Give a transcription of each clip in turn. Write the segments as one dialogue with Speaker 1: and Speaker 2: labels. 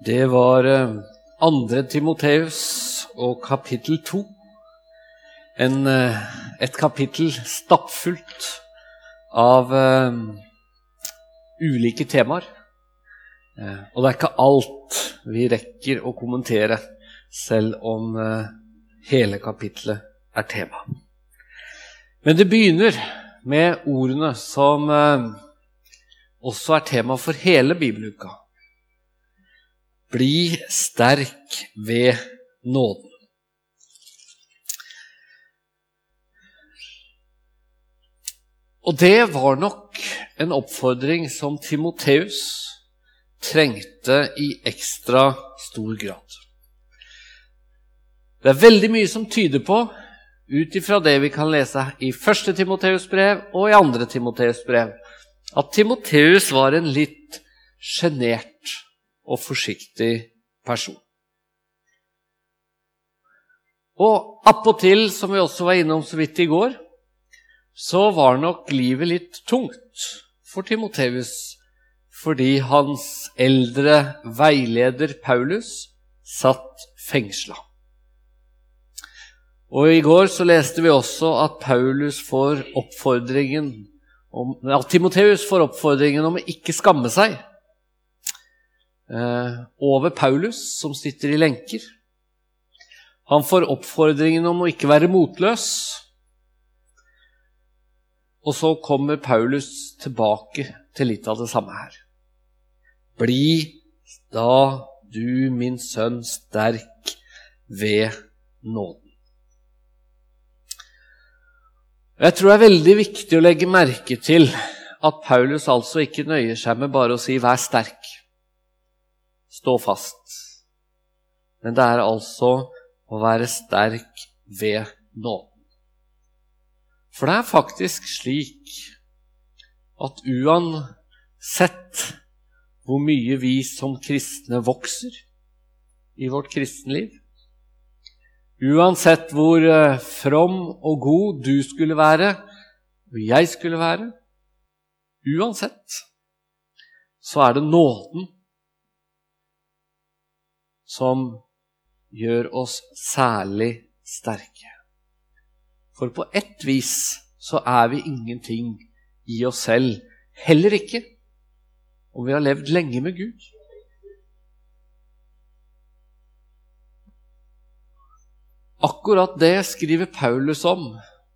Speaker 1: Det var eh, andre Timoteus og kapittel to. En, eh, et kapittel stappfullt av uh, ulike temaer. Uh, og det er ikke alt vi rekker å kommentere, selv om uh, hele kapittelet er tema. Men det begynner med ordene som også er tema for hele bibeluka. Bli sterk ved nåden. Og det var nok en oppfordring som Timoteus trengte i ekstra stor grad. Det er veldig mye som tyder på, ut ifra det vi kan lese i 1. Timoteus brev og i 2. Timoteus brev, at Timoteus var en litt sjenert og forsiktig person. Og appåtil, som vi også var innom så vidt i går, så var nok livet litt tungt for Timoteus fordi hans eldre veileder Paulus satt fengsla. Og I går så leste vi også at Paulus får oppfordringen om, at Timoteus får oppfordringen om å ikke skamme seg over Paulus, som sitter i lenker. Han får oppfordringen om å ikke være motløs og så kommer Paulus tilbake til litt av det samme her. Bli da du, min sønn, sterk ved nåden. Jeg tror det er veldig viktig å legge merke til at Paulus altså ikke nøyer seg med bare å si 'vær sterk', stå fast. Men det er altså å være sterk ved nåden. For det er faktisk slik at uansett hvor mye vi som kristne vokser i vårt kristenliv, uansett hvor eh, from og god du skulle være, og jeg skulle være, uansett så er det nåden som gjør oss særlig sterke. For på ett vis så er vi ingenting i oss selv. Heller ikke om vi har levd lenge med Gud. Akkurat det skriver Paulus om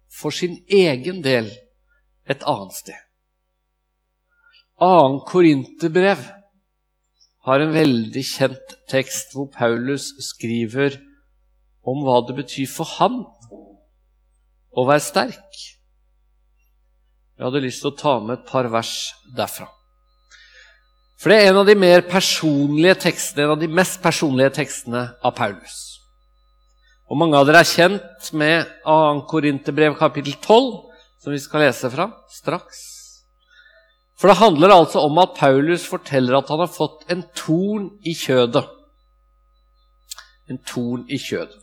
Speaker 1: for sin egen del et annet sted. Annen Korinterbrev har en veldig kjent tekst hvor Paulus skriver om hva det betyr for han å være sterk. Jeg hadde lyst til å ta med et par vers derfra. For det er en av de mer personlige tekstene, en av de mest personlige tekstene av Paulus. Og mange av dere er kjent med 2. Korinterbrev kapittel 12, som vi skal lese fra straks. For det handler altså om at Paulus forteller at han har fått en torn i kjødet. En torn i kjødet.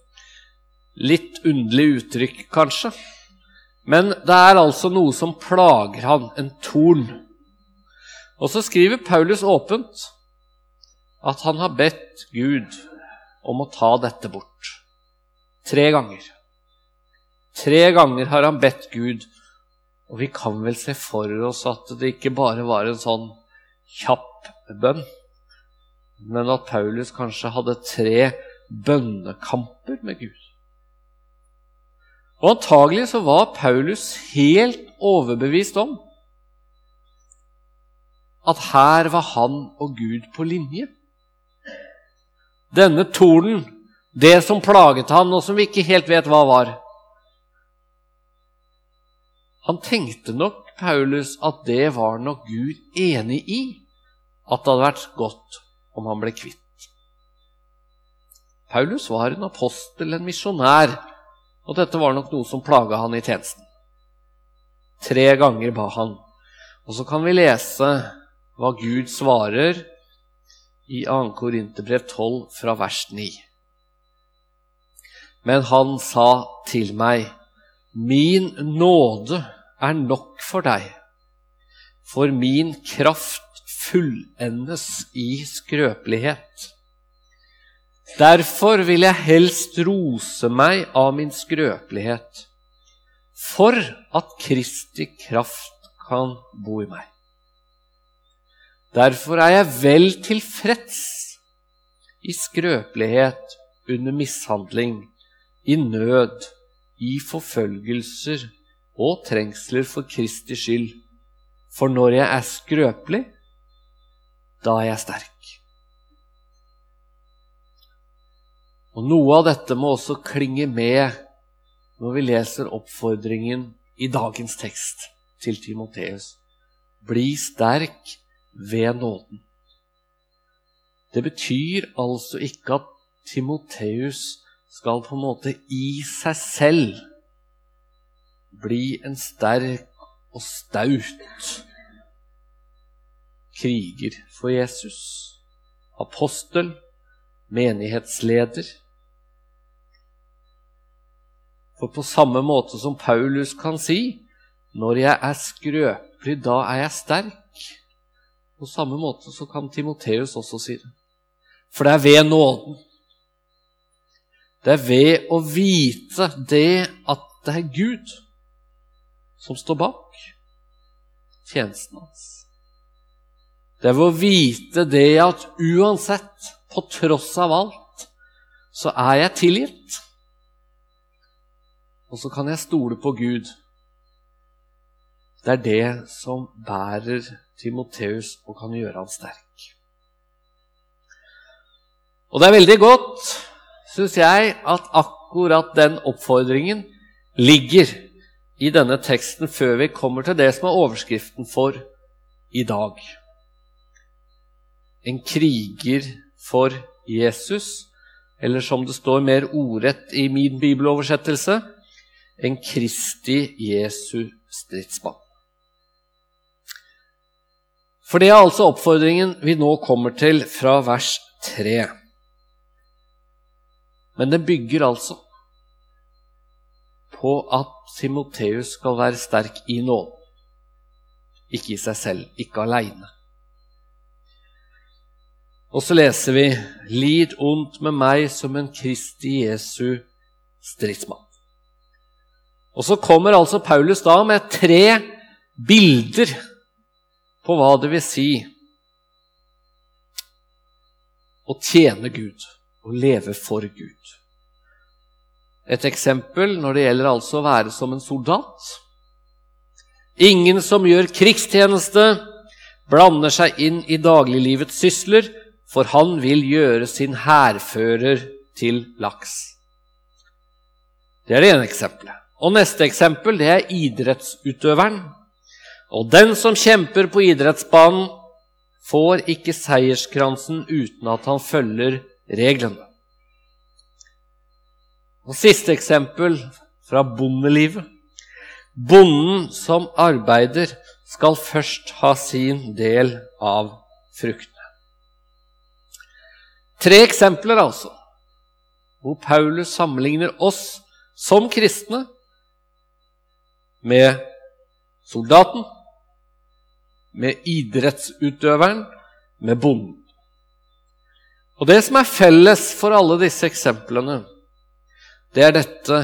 Speaker 1: Litt underlig uttrykk, kanskje. Men det er altså noe som plager han, en torn. Og så skriver Paulus åpent at han har bedt Gud om å ta dette bort. Tre ganger. Tre ganger har han bedt Gud, og vi kan vel se for oss at det ikke bare var en sånn kjapp bønn, men at Paulus kanskje hadde tre bønnekamper med Gud. Og antagelig så var Paulus helt overbevist om at her var han og Gud på linje. Denne tornen, det som plaget han, og som vi ikke helt vet hva var Han tenkte nok, Paulus, at det var nok Gud enig i at det hadde vært godt om han ble kvitt. Paulus var en apostel, en misjonær, og dette var nok noe som plaga han i tjenesten. Tre ganger ba han. Og så kan vi lese hva Gud svarer i 2. Korinterbrev 12 fra vers 9. Men han sa til meg, Min nåde er nok for deg, for min kraft fullendes i skrøpelighet. Derfor vil jeg helst rose meg av min skrøpelighet, for at Kristi kraft kan bo i meg. Derfor er jeg vel tilfreds i skrøpelighet, under mishandling, i nød, i forfølgelser og trengsler for Kristi skyld. For når jeg er skrøpelig, da er jeg sterk. Og Noe av dette må også klinge med når vi leser oppfordringen i dagens tekst til Timoteus. Bli sterk ved nåden. Det betyr altså ikke at Timoteus skal på en måte i seg selv bli en sterk og staut kriger for Jesus. Apostel, menighetsleder. For på samme måte som Paulus kan si når jeg er skrøpelig, da er jeg sterk. På samme måte så kan Timoteus også si det. For det er ved nåden. Det er ved å vite det at det er Gud som står bak tjenesten hans. Det er ved å vite det at uansett, på tross av alt, så er jeg tilgitt. Og så kan jeg stole på Gud. Det er det som bærer Timoteus og kan gjøre han sterk. Og det er veldig godt, syns jeg, at akkurat den oppfordringen ligger i denne teksten før vi kommer til det som er overskriften for i dag. En kriger for Jesus, eller som det står mer ordrett i min bibeloversettelse en Kristi Jesu stridsmann. For det er altså oppfordringen vi nå kommer til fra vers 3. Men den bygger altså på at Timoteus skal være sterk i nåden. Ikke i seg selv, ikke aleine. Og så leser vi 'Lid ondt med meg som en Kristi Jesu stridsmann'. Og så kommer altså Paulus da med tre bilder på hva det vil si å tjene Gud, å leve for Gud. Et eksempel når det gjelder altså å være som en soldat. Ingen som gjør krigstjeneste, blander seg inn i dagliglivets sysler, for han vil gjøre sin hærfører til laks. Det er det ene eksempelet. Og neste eksempel det er idrettsutøveren. Og den som kjemper på idrettsbanen, får ikke seierskransen uten at han følger reglene. Og siste eksempel fra bondelivet. Bonden som arbeider, skal først ha sin del av fruktene. Tre eksempler, altså, hvor Paulus sammenligner oss som kristne med soldaten, med idrettsutøveren, med bonden. Og det som er felles for alle disse eksemplene, det er dette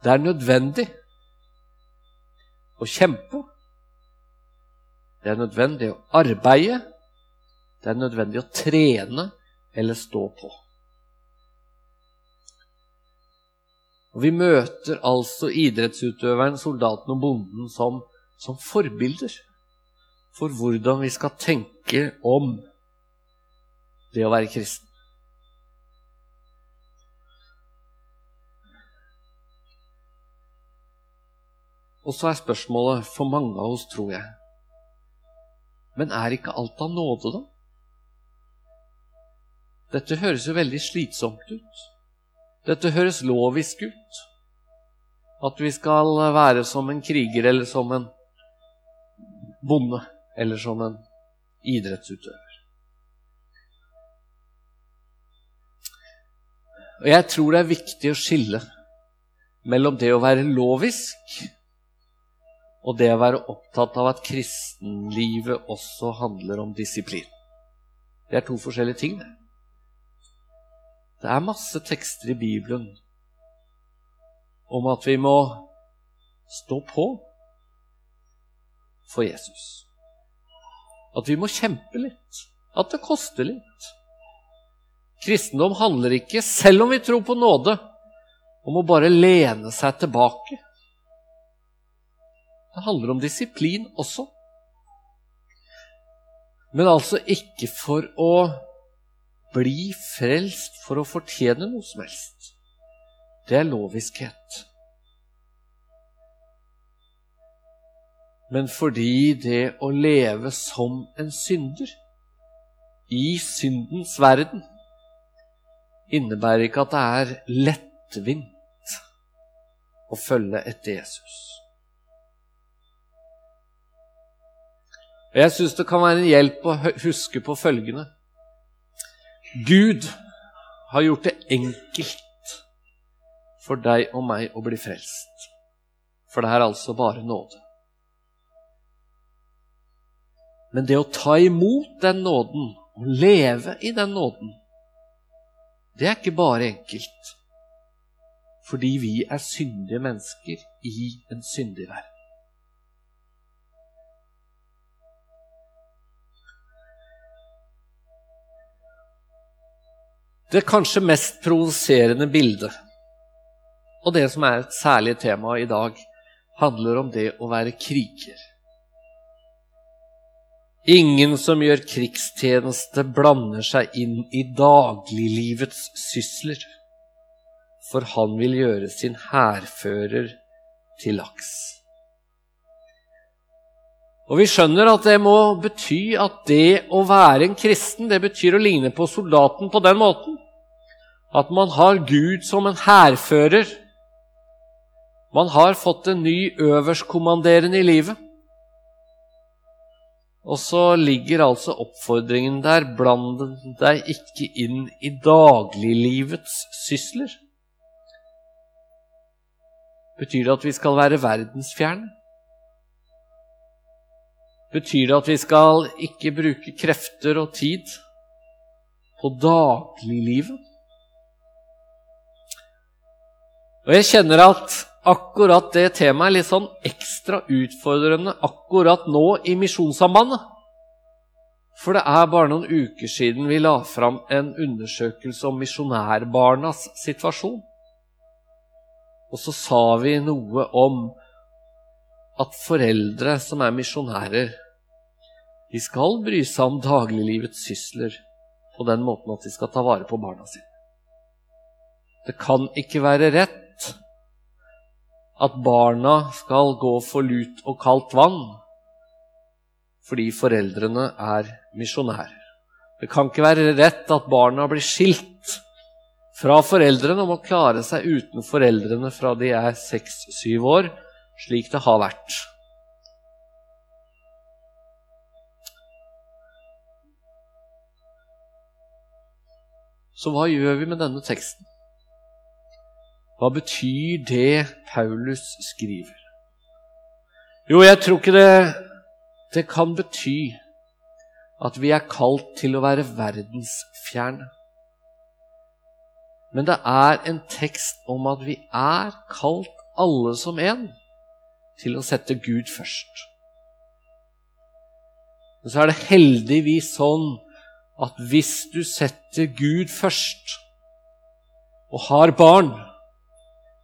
Speaker 1: Det er nødvendig å kjempe. Det er nødvendig å arbeide. Det er nødvendig å trene eller stå på. Og Vi møter altså idrettsutøveren, soldaten og bonden som, som forbilder for hvordan vi skal tenke om det å være kristen. Og så er spørsmålet for mange av oss, tror jeg Men er ikke alt av nåde, da? Dette høres jo veldig slitsomt ut. Dette høres lovisk ut. At vi skal være som en kriger eller som en bonde eller som en idrettsutøver. Og Jeg tror det er viktig å skille mellom det å være lovisk og det å være opptatt av at kristenlivet også handler om disiplin. Det er to forskjellige ting. Det er masse tekster i Bibelen om at vi må stå på for Jesus. At vi må kjempe litt. At det koster litt. Kristendom handler ikke, selv om vi tror på nåde, om å bare lene seg tilbake. Det handler om disiplin også. Men altså ikke for å bli frelst for å fortjene noe som helst. Det er loviskhet. Men fordi det å leve som en synder i syndens verden innebærer ikke at det er lettvint å følge etter Jesus. Og Jeg syns det kan være en hjelp å huske på følgende Gud har gjort det enkelt for deg og meg å bli frelst. For det er altså bare nåde. Men det å ta imot den nåden og leve i den nåden, det er ikke bare enkelt. Fordi vi er syndige mennesker i en syndig verden. Det kanskje mest provoserende bildet, og det som er et særlig tema i dag, handler om det å være kriger. Ingen som gjør krigstjeneste, blander seg inn i dagliglivets sysler, for han vil gjøre sin hærfører til laks. Og vi skjønner at det må bety at det å være en kristen, det betyr å ligne på soldaten på den måten. At man har Gud som en hærfører. Man har fått en ny øverstkommanderende i livet. Og så ligger altså oppfordringen der bland deg ikke inn i dagliglivets sysler. Betyr det at vi skal være verdensfjerne? Betyr det at vi skal ikke bruke krefter og tid på dagliglivet? Og jeg kjenner at akkurat det temaet er litt sånn ekstra utfordrende akkurat nå i Misjonssambandet. For det er bare noen uker siden vi la fram en undersøkelse om misjonærbarnas situasjon. Og så sa vi noe om at foreldre som er misjonærer, de skal bry seg om dagliglivets sysler på den måten at de skal ta vare på barna sine. Det kan ikke være rett at barna skal gå for lut og kaldt vann fordi foreldrene er misjonærer. Det kan ikke være rett at barna blir skilt fra foreldrene og må klare seg uten foreldrene fra de er seks-syv år, slik det har vært. Så hva gjør vi med denne teksten? Hva betyr det Paulus skriver? Jo, jeg tror ikke det, det kan bety at vi er kalt til å være verdensfjerne. Men det er en tekst om at vi er kalt alle som en til å sette Gud først. Men så er det heldigvis sånn at hvis du setter Gud først og har barn,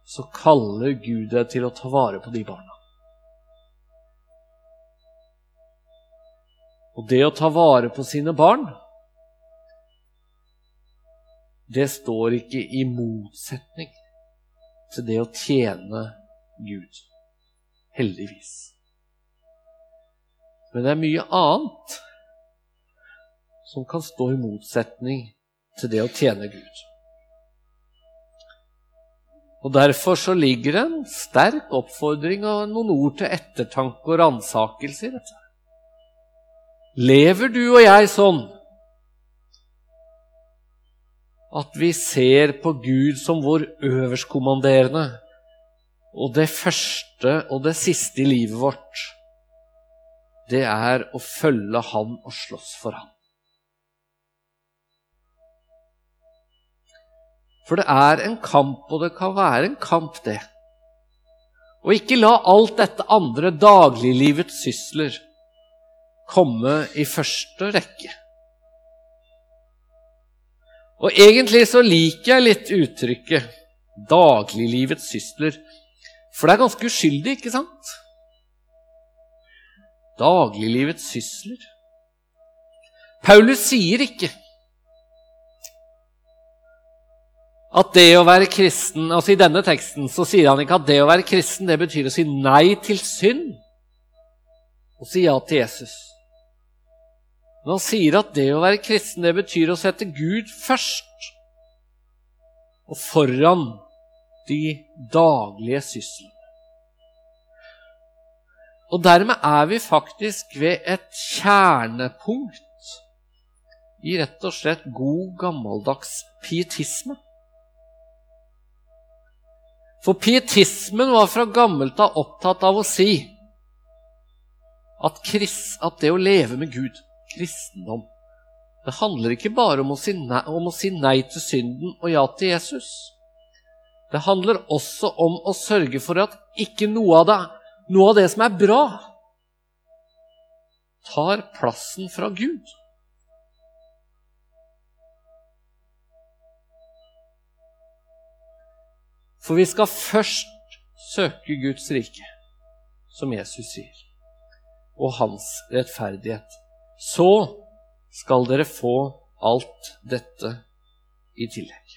Speaker 1: så kaller Gud deg til å ta vare på de barna. Og det å ta vare på sine barn, det står ikke i motsetning til det å tjene Gud. Heldigvis. Men det er mye annet som kan stå i motsetning til det å tjene Gud. Og Derfor så ligger det en sterk oppfordring og noen ord til ettertanke og ransakelse i dette. Lever du og jeg sånn at vi ser på Gud som vår øverstkommanderende, og det første og det siste i livet vårt, det er å følge Han og slåss for Han. For det er en kamp, og det kan være en kamp, det. Og ikke la alt dette andre, dagliglivets sysler, komme i første rekke. Og egentlig så liker jeg litt uttrykket 'dagliglivets sysler', for det er ganske uskyldig, ikke sant? Dagliglivets sysler. Paulus sier ikke at det å være kristen altså I denne teksten så sier han ikke at det å være kristen det betyr å si nei til synd og si ja til Jesus. Men han sier at det å være kristen det betyr å sette Gud først og foran de daglige syssel. Og dermed er vi faktisk ved et kjernepunkt i rett og slett god, gammeldags pietisme. For pietismen var fra gammelt av opptatt av å si at, at, det å leve med Gud, kristendom, det handler ikke bare om å, si nei, om å si nei til synden og ja til Jesus. Det handler også om å sørge for at ikke noe av det, noe av det som er bra, tar plassen fra Gud. For vi skal først søke Guds rike, som Jesus sier, og hans rettferdighet. Så skal dere få alt dette i tillegg.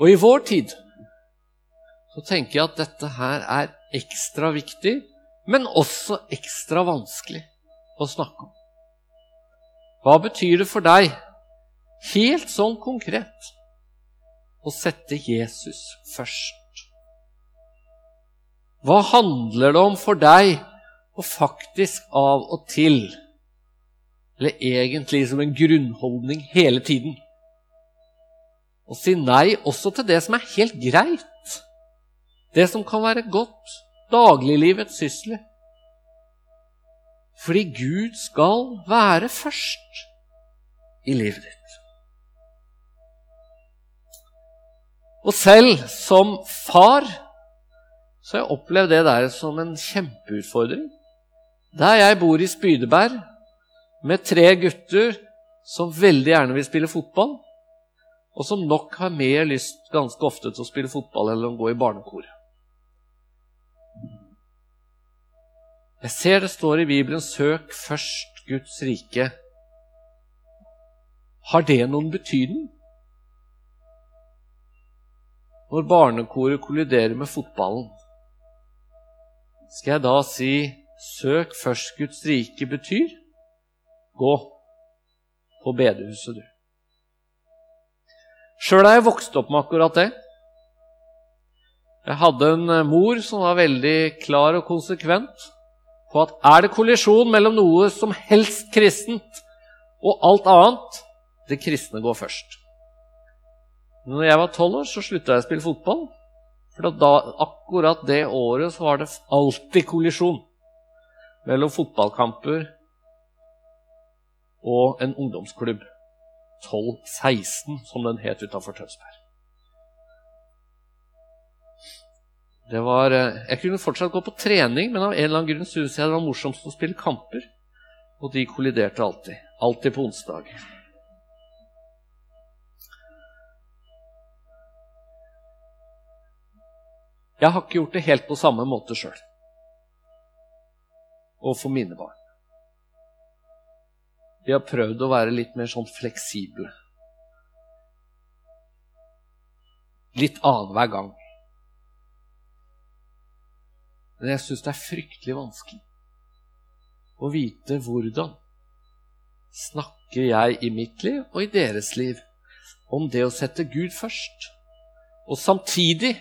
Speaker 1: Og i vår tid så tenker jeg at dette her er ekstra viktig, men også ekstra vanskelig å snakke om. Hva betyr det for deg helt sånn konkret å sette Jesus først. Hva handler det om for deg å faktisk av og til, eller egentlig som en grunnholdning hele tiden, å si nei også til det som er helt greit, det som kan være godt, dagliglivets sysler? Fordi Gud skal være først i livet ditt. Og selv som far så har jeg opplevd det der som en kjempeutfordring. Der jeg bor i Spydeberg med tre gutter som veldig gjerne vil spille fotball, og som nok har mer lyst ganske ofte til å spille fotball eller å gå i barnekor. Jeg ser det står i Bibelen 'søk først Guds rike'. Har det noen betydning? når barnekoret kolliderer med fotballen? Skal jeg da si 'søk først Guds rike' betyr gå på bedehuset, du. Sjøl er jeg vokst opp med akkurat det. Jeg hadde en eh, mor som var veldig klar og konsekvent på at er det kollisjon mellom noe som helst kristent og alt annet, det kristne går først. Når jeg var tolv år, så slutta jeg å spille fotball. For da, akkurat det året så var det alltid kollisjon mellom fotballkamper og en ungdomsklubb. 12-16, som den het utafor Tønsberg. Det var, eh, jeg kunne fortsatt gå på trening, men av en eller annen grunn syntes jeg det var morsomst å spille kamper. Og de kolliderte alltid. Alltid på onsdag. Jeg har ikke gjort det helt på samme måte sjøl. For mine barn. Vi har prøvd å være litt mer sånn fleksible. Litt annenhver gang. Men jeg syns det er fryktelig vanskelig å vite hvordan snakker jeg i mitt liv og i deres liv om det å sette Gud først, og samtidig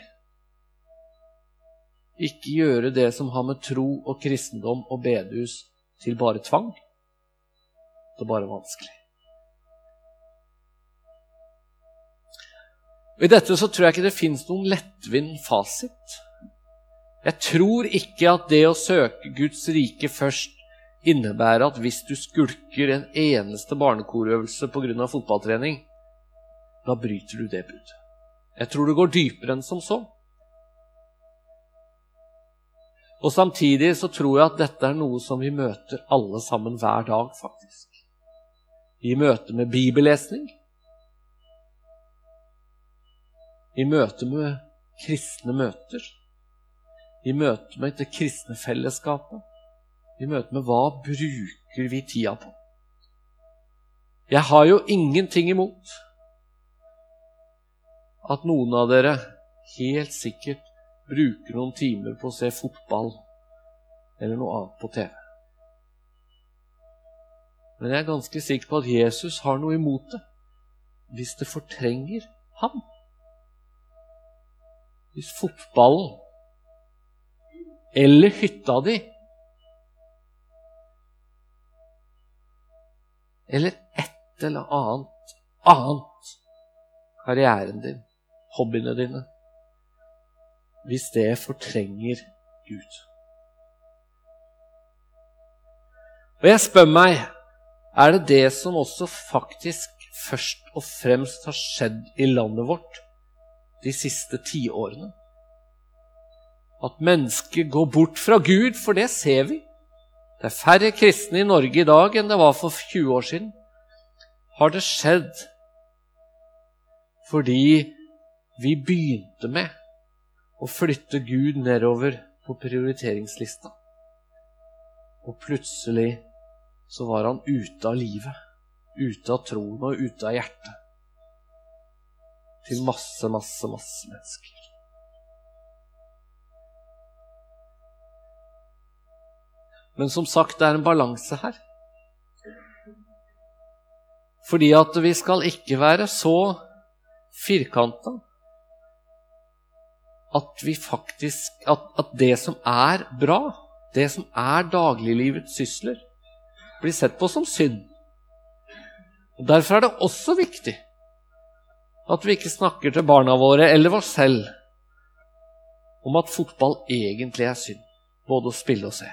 Speaker 1: ikke gjøre det som har med tro og kristendom og bedehus til bare tvang. Er bare vanskelig. Og I dette så tror jeg ikke det fins noen lettvint fasit. Jeg tror ikke at det å søke Guds rike først innebærer at hvis du skulker en eneste barnekorøvelse pga. fotballtrening, da bryter du det budet. Jeg tror det går dypere enn som så. Og samtidig så tror jeg at dette er noe som vi møter alle sammen hver dag, faktisk. I møte med bibellesning. I møte med kristne møter. I møte med det kristne fellesskapet. I møte med hva bruker vi tida på? Jeg har jo ingenting imot at noen av dere helt sikkert bruker noen timer på å se fotball eller noe annet på TV. Men jeg er ganske sikker på at Jesus har noe imot det hvis det fortrenger ham. Hvis fotballen eller hytta di eller et eller annet annet karrieren din, hobbyene dine hvis det fortrenger Gud. Og jeg spør meg er det det som også faktisk først og fremst har skjedd i landet vårt de siste tiårene? At mennesket går bort fra Gud, for det ser vi. Det er færre kristne i Norge i dag enn det var for 20 år siden. Har det skjedd fordi vi begynte med å flytte Gud nedover på prioriteringslista. Og plutselig så var han ute av livet, ute av troen og ute av hjertet. Til masse, masse, masse mennesker. Men som sagt, det er en balanse her. Fordi at vi skal ikke være så firkanta at vi faktisk at, at, det som er bra, det som er dagliglivets sysler, blir sett på som synd. Og Derfor er det også viktig at vi ikke snakker til barna våre eller oss selv om at fotball egentlig er synd, både å spille og se.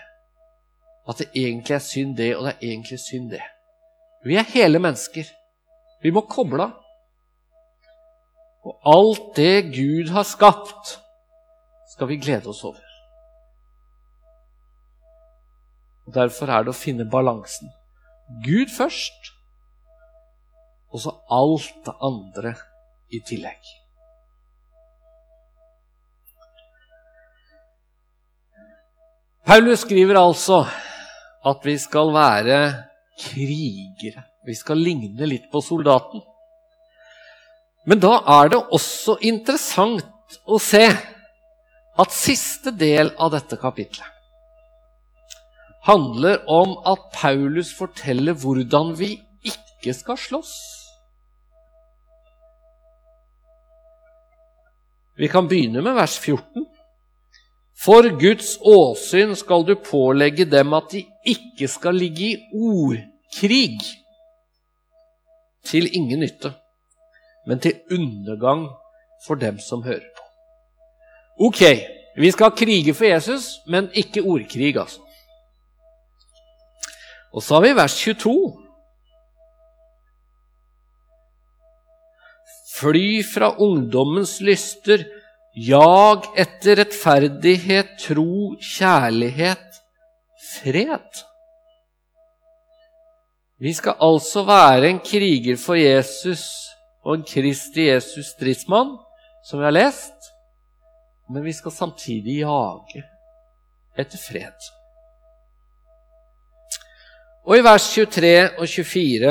Speaker 1: At det egentlig er synd, det, og det er egentlig synd, det. Vi er hele mennesker. Vi må koble av. Og alt det Gud har skapt, skal vi glede oss over. Og Derfor er det å finne balansen. Gud først, og så alt det andre i tillegg. Paulus skriver altså at vi skal være krigere. Vi skal ligne litt på soldaten. Men da er det også interessant å se at siste del av dette kapitlet handler om at Paulus forteller hvordan vi ikke skal slåss. Vi kan begynne med vers 14. For Guds åsyn skal du pålegge dem at de ikke skal ligge i ordkrig, til ingen nytte, men til undergang for dem som hører på. Ok, vi skal krige for Jesus, men ikke ordkrig, altså. Og så har vi vers 22. Fly fra ungdommens lyster, jag etter rettferdighet, tro, kjærlighet, fred. Vi skal altså være en kriger for Jesus og en Kristi Jesus stridsmann, som vi har lest men vi skal samtidig jage etter fred. Og i vers 23 og 24.: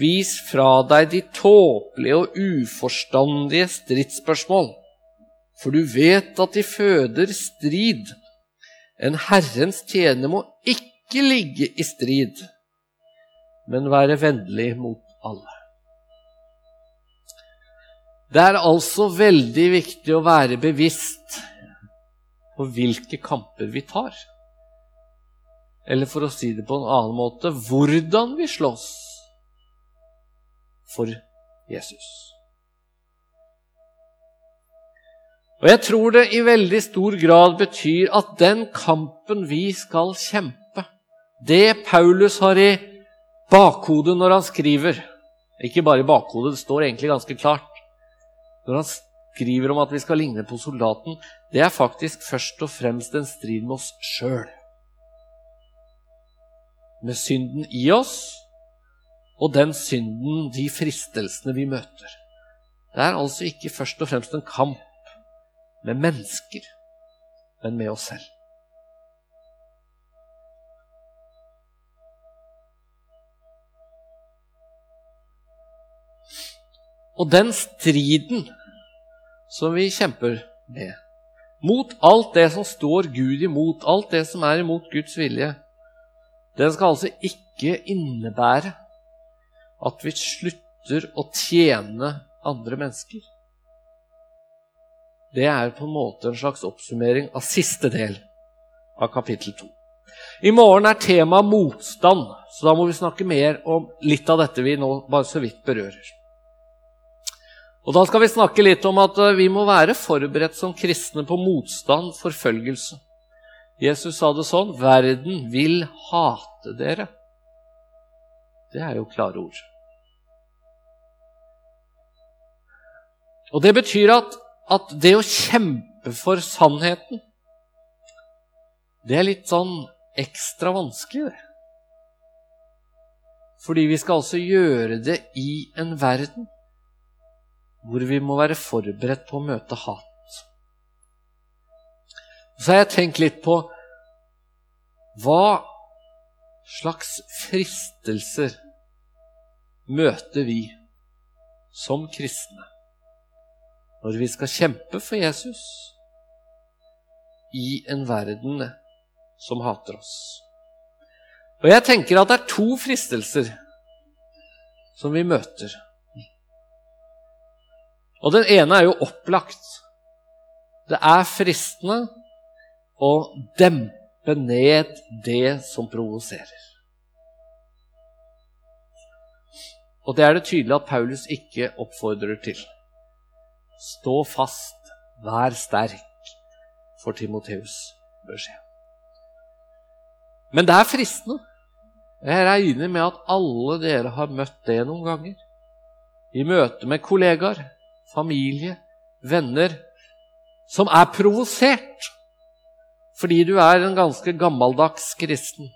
Speaker 1: Vis fra deg de tåpelige og uforstandige stridsspørsmål, for du vet at de føder strid. En Herrens tjener må ikke ligge i strid, men være vennlig mot alle. Det er altså veldig viktig å være bevisst på hvilke kamper vi tar. Eller for å si det på en annen måte hvordan vi slåss for Jesus. Og jeg tror det i veldig stor grad betyr at den kampen vi skal kjempe, Det Paulus har i bakhodet når han skriver Ikke bare i bakhodet, det står egentlig ganske klart. Når han skriver om at vi skal ligne på soldaten, det er faktisk først og fremst en strid med oss sjøl. Med synden i oss og den synden, de fristelsene vi møter. Det er altså ikke først og fremst en kamp med mennesker, men med oss selv. Og den striden som vi kjemper med, mot alt det som står Gud imot, alt det som er imot Guds vilje, den skal altså ikke innebære at vi slutter å tjene andre mennesker. Det er på en måte en slags oppsummering av siste del av kapittel 2. I morgen er temaet motstand, så da må vi snakke mer om litt av dette vi nå bare så vidt berører. Og Da skal vi snakke litt om at eh, vi må være forberedt som kristne på motstand, forfølgelse. Jesus sa det sånn 'Verden vil hate dere'. Det er jo klare ord. Og det betyr at, at det å kjempe for sannheten, det er litt sånn ekstra vanskelig, det. Fordi vi skal altså gjøre det i en verden hvor vi må være forberedt på å møte hat. Så har jeg tenkt litt på hva slags fristelser møter vi som kristne når vi skal kjempe for Jesus i en verden som hater oss. Og jeg tenker at det er to fristelser som vi møter. Og den ene er jo opplagt. Det er fristende å dempe ned det som provoserer. Og det er det tydelig at Paulus ikke oppfordrer til. Stå fast, vær sterk, for Timoteus beskjed. Men det er fristende. Jeg regner med at alle dere har møtt det noen ganger. I møte med kollegaer, familie, venner, som er provosert fordi du er en ganske gammeldags kristen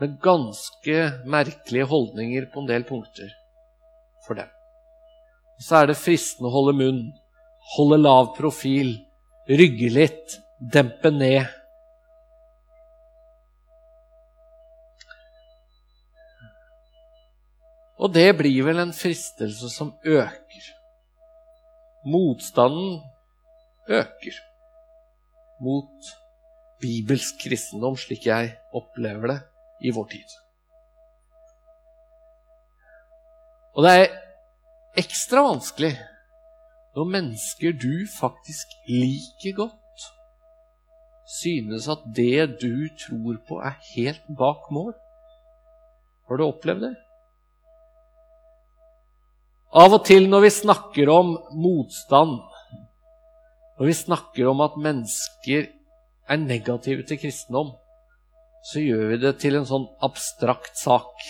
Speaker 1: med ganske merkelige holdninger på en del punkter for dem. Så er det fristende å holde munn, holde lav profil, rygge litt, dempe ned. Og det blir vel en fristelse som øker motstanden øker mot bibelsk kristendom, slik jeg opplever det i vår tid. Og det er ekstra vanskelig når mennesker du faktisk liker godt, synes at det du tror på, er helt bak mål. Har du opplevd det? Av og til når vi snakker om motstand, når vi snakker om at mennesker er negative til kristendom, så gjør vi det til en sånn abstrakt sak.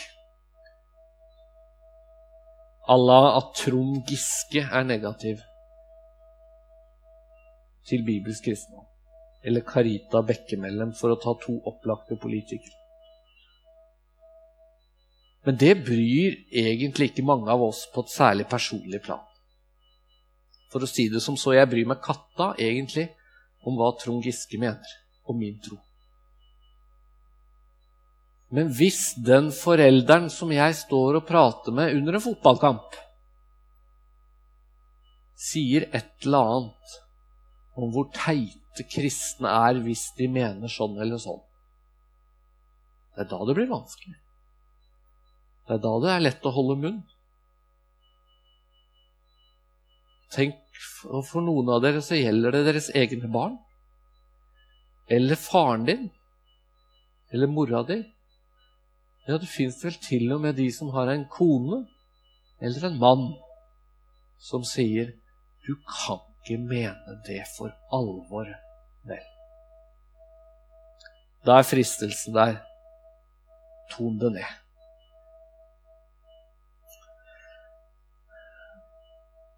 Speaker 1: Allah at Trond Giske er negativ til bibelsk kristendom. Eller Karita Bekkemellem, for å ta to opplagte politikere. Men det bryr egentlig ikke mange av oss på et særlig personlig plan. For å si det som så, jeg bryr meg katta egentlig om hva Trond Giske mener om min tro. Men hvis den forelderen som jeg står og prater med under en fotballkamp, sier et eller annet om hvor teite kristne er hvis de mener sånn eller sånn, det er da det blir vanskelig. Det er da det er lett å holde munn. Tenk, For noen av dere så gjelder det deres egne barn. Eller faren din. Eller mora di. Ja, det fins vel til og med de som har en kone eller en mann som sier 'Du kan ikke mene det for alvor', vel. Da er fristelsen der ton det ned.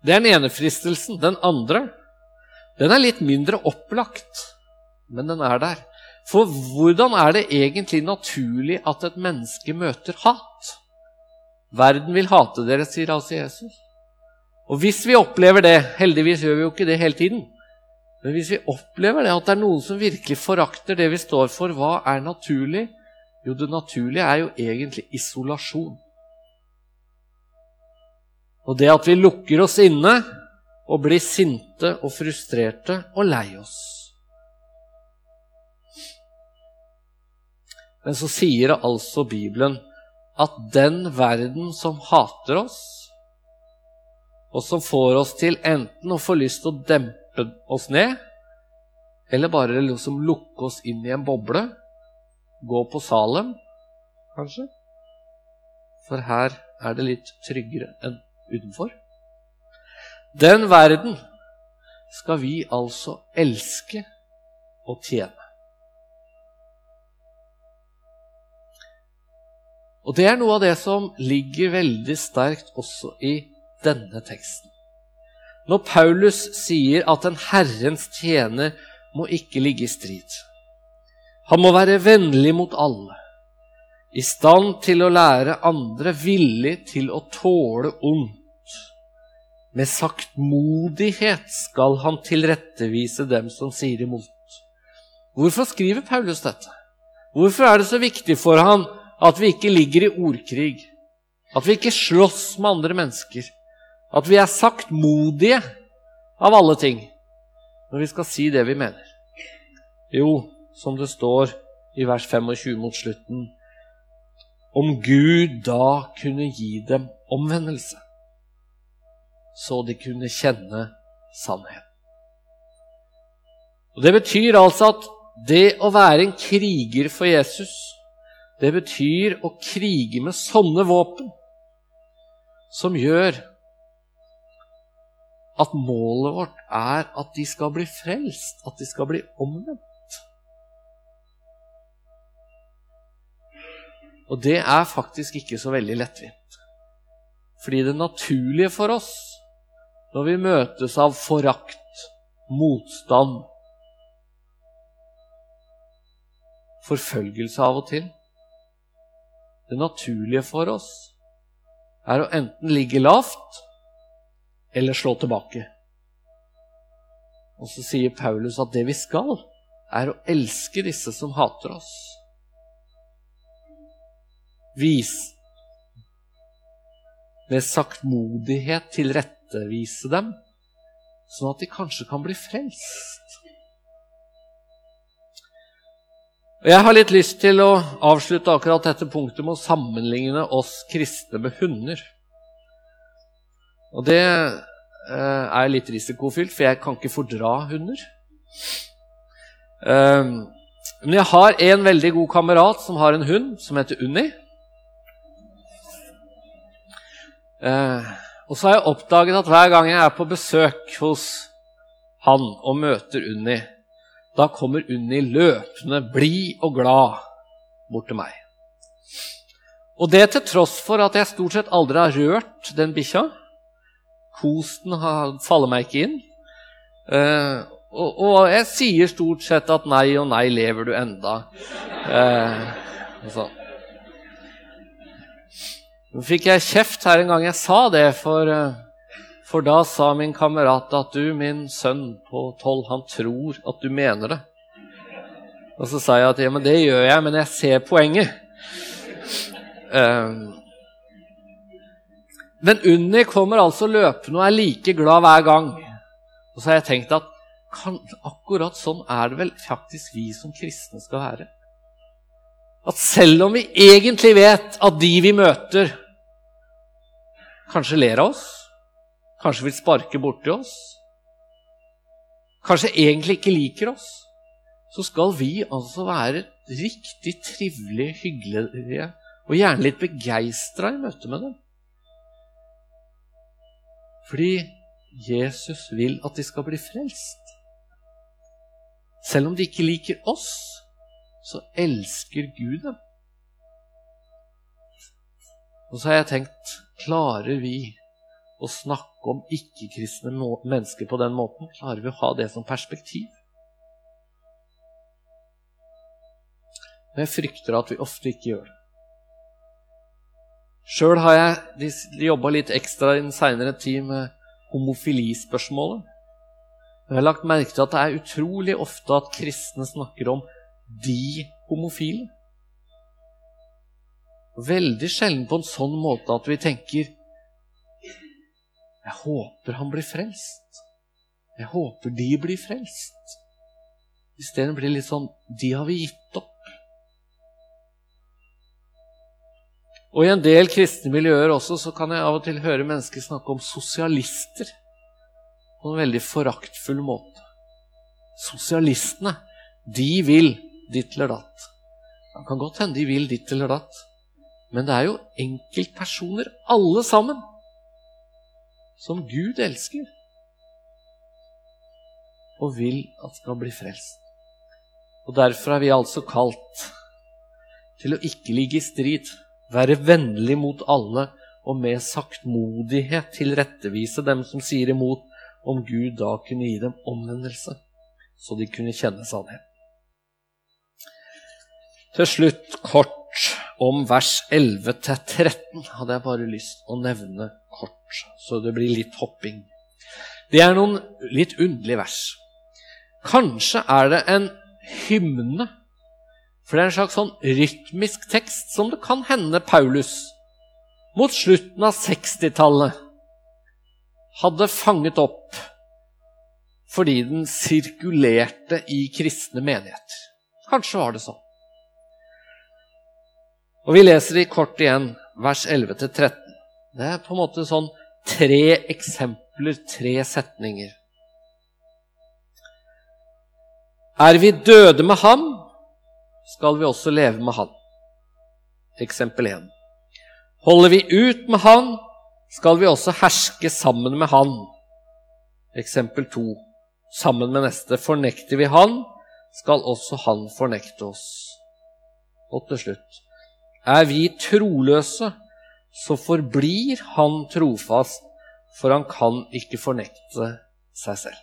Speaker 1: Det er den ene fristelsen. Den andre den er litt mindre opplagt, men den er der. For hvordan er det egentlig naturlig at et menneske møter hat? Verden vil hate dere, sier altså Jesus. Og hvis vi opplever det Heldigvis gjør vi jo ikke det hele tiden. Men hvis vi opplever det at det er noen som virkelig forakter det vi står for, hva er naturlig? Jo, det naturlige er jo egentlig isolasjon. Og det at vi lukker oss inne og blir sinte og frustrerte og lei oss. Men så sier altså Bibelen at den verden som hater oss, og som får oss til enten å få lyst til å dempe oss ned, eller bare liksom lukke oss inn i en boble, gå på Salem, kanskje For her er det litt tryggere enn utenfor. Den verden skal vi altså elske og tjene. Og det er noe av det som ligger veldig sterkt også i denne teksten. Når Paulus sier at en Herrens tjener må ikke ligge i strid. Han må være vennlig mot alle, i stand til å lære andre, villig til å tåle ondt. Med saktmodighet skal han tilrettevise dem som sier imot. Hvorfor skriver Paulus dette? Hvorfor er det så viktig for han at vi ikke ligger i ordkrig? At vi ikke slåss med andre mennesker? At vi er saktmodige av alle ting når vi skal si det vi mener? Jo, som det står i vers 25 mot slutten Om Gud da kunne gi dem omvendelse, så de kunne kjenne sannheten. Og Det betyr altså at det å være en kriger for Jesus, det betyr å krige med sånne våpen som gjør at målet vårt er at de skal bli frelst, at de skal bli omvendt. Og det er faktisk ikke så veldig lettvint. Fordi det naturlige for oss når vi møtes av forakt, motstand, forfølgelse av og til Det naturlige for oss er å enten ligge lavt eller slå tilbake. Og så sier Paulus at det vi skal, er å elske disse som hater oss. Vis med saktmodighet tilrettevise dem, sånn at de kanskje kan bli frelst. Og Jeg har litt lyst til å avslutte akkurat dette punktet med å sammenligne oss kristne med hunder. Og det eh, er litt risikofylt, for jeg kan ikke fordra hunder. Eh, men jeg har en veldig god kamerat som har en hund som heter Unni. Eh, og så har jeg oppdaget at hver gang jeg er på besøk hos han og møter Unni, da kommer Unni løpende, blid og glad bort til meg. Og det til tross for at jeg stort sett aldri har rørt den bikkja. Kosten faller meg ikke inn. Eh, og, og, jeg sier stort sett at 'nei og nei, lever du enda'? og sånn. Nå fikk jeg kjeft her en gang jeg sa det, for, uh, for da sa min kamerat at du, min sønn på tolv, han tror at du mener det. Og så sa jeg at ja, men det gjør jeg, men jeg ser poenget. Um, men Unni kommer altså løpende og er like glad hver gang. Og så har jeg tenkt at kan, akkurat sånn er det vel faktisk vi som kristne skal være. At selv om vi egentlig vet at de vi møter, kanskje ler av oss, kanskje vil sparke borti oss, kanskje egentlig ikke liker oss, så skal vi altså være riktig trivelige, hyggelige og gjerne litt begeistra i møte med dem. Fordi Jesus vil at de skal bli frelst. Selv om de ikke liker oss, så elsker Gud dem. Og så har jeg tenkt klarer vi å snakke om ikke-kristne mennesker på den måten? Klarer vi å ha det som perspektiv? Men jeg frykter at vi ofte ikke gjør det. Sjøl har jeg jobba litt ekstra i den seinere tid med homofilispørsmålet. Jeg har lagt merke til at det er utrolig ofte at kristne snakker om de homofile. Veldig sjelden på en sånn måte at vi tenker Jeg håper han blir frelst. Jeg håper de blir frelst. Isteden blir det litt sånn De har vi gitt opp. Og i en del kristne miljøer også så kan jeg av og til høre mennesker snakke om sosialister på en veldig foraktfull måte. Sosialistene, de vil ditt eller datt. Det kan godt hende de vil ditt eller datt, men det er jo enkeltpersoner, alle sammen, som Gud elsker og vil at skal bli frelst. Og Derfor er vi altså kalt til å ikke ligge i strid være vennlig mot alle og med saktmodighet tilrettevise dem som sier imot, om Gud da kunne gi dem omvendelse, så de kunne kjenne sannheten. Til slutt kort om vers 11-13 hadde jeg bare lyst å nevne kort, så det blir litt hopping. Det er noen litt underlige vers. Kanskje er det en hymne for det er en slags sånn rytmisk tekst som det kan hende Paulus mot slutten av 60-tallet hadde fanget opp fordi den sirkulerte i kristne menigheter. Kanskje var det sånn. Og Vi leser i kort igjen vers 11-13. Det er på en måte sånn tre eksempler, tre setninger. Er vi døde med ham, skal vi også leve med Han. Eksempel 1. Holder vi ut med Han, skal vi også herske sammen med Han. Eksempel 2. Sammen med neste. Fornekter vi Han, skal også Han fornekte oss. Og til slutt. Er vi troløse, så forblir Han trofast, for han kan ikke fornekte seg selv.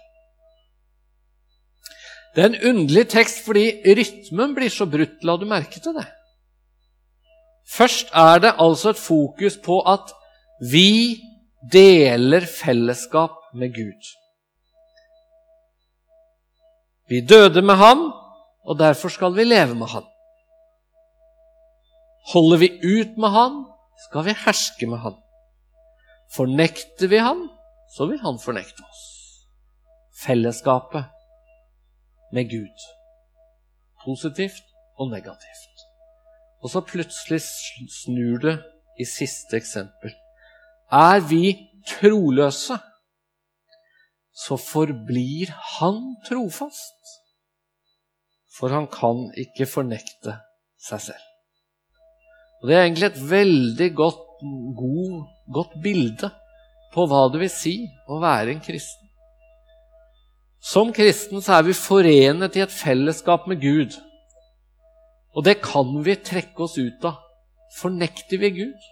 Speaker 1: Det er en underlig tekst fordi rytmen blir så brutt. La du merke til det? Først er det altså et fokus på at vi deler fellesskap med Gud. Vi døde med ham, og derfor skal vi leve med ham. Holder vi ut med han, skal vi herske med han. Fornekter vi han, så vil han fornekte oss. Fellesskapet med Gud. Positivt og negativt. Og så plutselig snur det i siste eksempel. Er vi troløse, så forblir han trofast. For han kan ikke fornekte seg selv. Og Det er egentlig et veldig godt, god, godt bilde på hva det vil si å være en kristen. Som kristen så er vi forenet i et fellesskap med Gud. Og det kan vi trekke oss ut av. Fornekter vi Gud,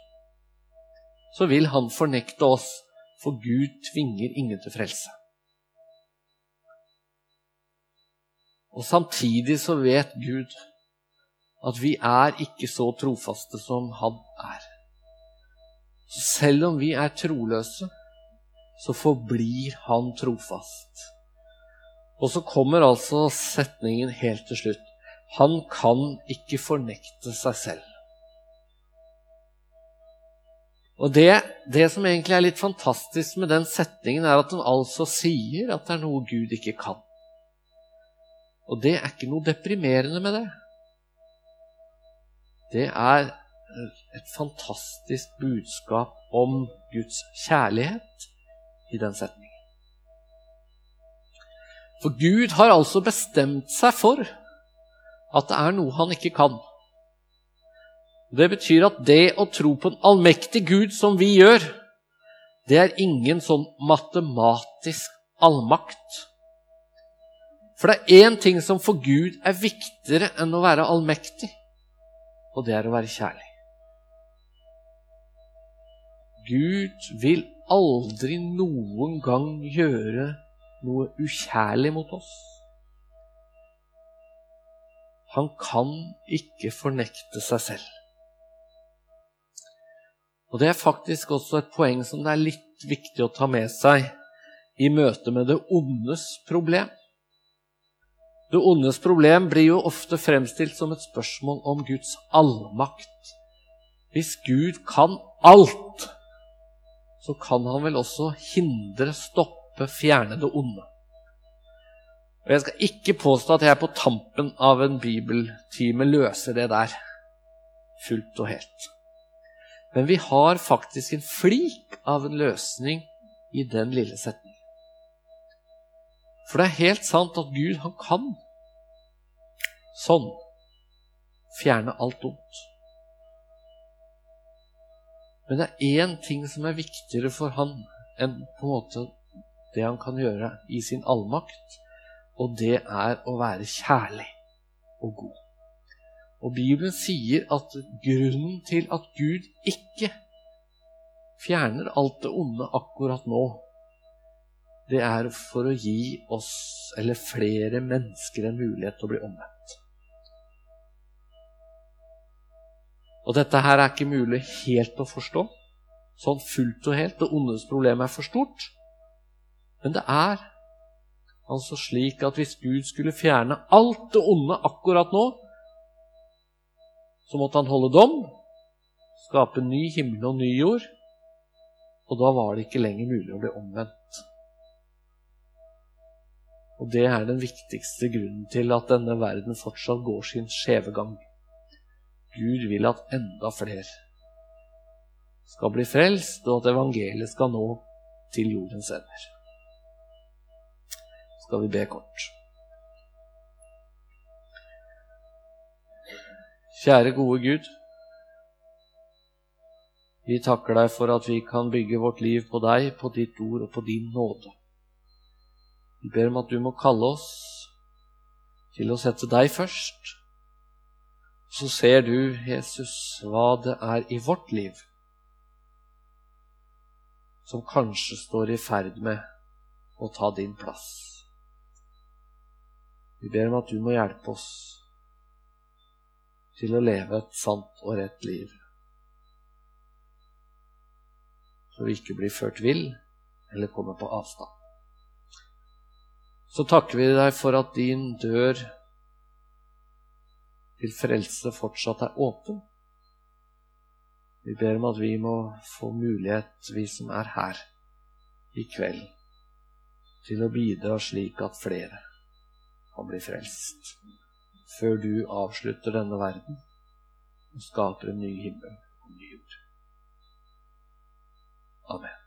Speaker 1: så vil Han fornekte oss, for Gud tvinger ingen til frelse. Og samtidig så vet Gud at vi er ikke så trofaste som Han er. Selv om vi er troløse, så forblir Han trofast. Og så kommer altså setningen helt til slutt. Han kan ikke fornekte seg selv. Og det, det, som egentlig er litt fantastisk med den setningen, er at den altså sier at det er noe Gud ikke kan. Og det er ikke noe deprimerende med det. Det er et fantastisk budskap om Guds kjærlighet i den setningen. For Gud har altså bestemt seg for at det er noe han ikke kan. Det betyr at det å tro på en allmektig Gud som vi gjør, det er ingen sånn matematisk allmakt. For det er én ting som for Gud er viktigere enn å være allmektig, og det er å være kjærlig. Gud vil aldri noen gang gjøre noe ukjærlig mot oss. Han kan ikke fornekte seg selv. Og Det er faktisk også et poeng som det er litt viktig å ta med seg i møte med det ondes problem. Det ondes problem blir jo ofte fremstilt som et spørsmål om Guds allmakt. Hvis Gud kan alt, så kan han vel også hindre, stoppe, fjerne det onde. Og Jeg skal ikke påstå at jeg på tampen av en bibeltime løser det der fullt og helt. Men vi har faktisk en flik av en løsning i den lille setningen. For det er helt sant at Gud, han kan sånn fjerne alt ondt. Men det er én ting som er viktigere for han enn på en måte det han kan gjøre i sin allmakt, og det er å være kjærlig og god. Og Bibelen sier at grunnen til at Gud ikke fjerner alt det onde akkurat nå, det er for å gi oss, eller flere mennesker, en mulighet til å bli omvendt. Og dette her er ikke mulig helt å forstå, sånn fullt og helt. Det ondes problem er for stort. Men det er altså slik at hvis Gud skulle fjerne alt det onde akkurat nå, så måtte han holde dom, skape ny himmel og ny jord, og da var det ikke lenger mulig å bli omvendt. Og det er den viktigste grunnen til at denne verden fortsatt går sin skjeve gang. Gud vil at enda flere skal bli frelst, og at evangeliet skal nå til jordens ender. Skal vi be kort. Kjære, gode Gud. Vi takker deg for at vi kan bygge vårt liv på deg, på ditt ord og på din nåde. Vi ber om at du må kalle oss til å sette deg først. Så ser du, Jesus, hva det er i vårt liv som kanskje står i ferd med å ta din plass. Vi ber om at du må hjelpe oss til å leve et sant og rett liv. Så vi ikke blir ført vill eller kommer på avstand så takker vi deg for at din dør til frelse fortsatt er åpen. Vi ber om at vi må få mulighet, vi som er her i kveld, til å bidra slik at flere kan bli frelst, før du avslutter denne verden og skaper en ny himmel og ny jord. Amen.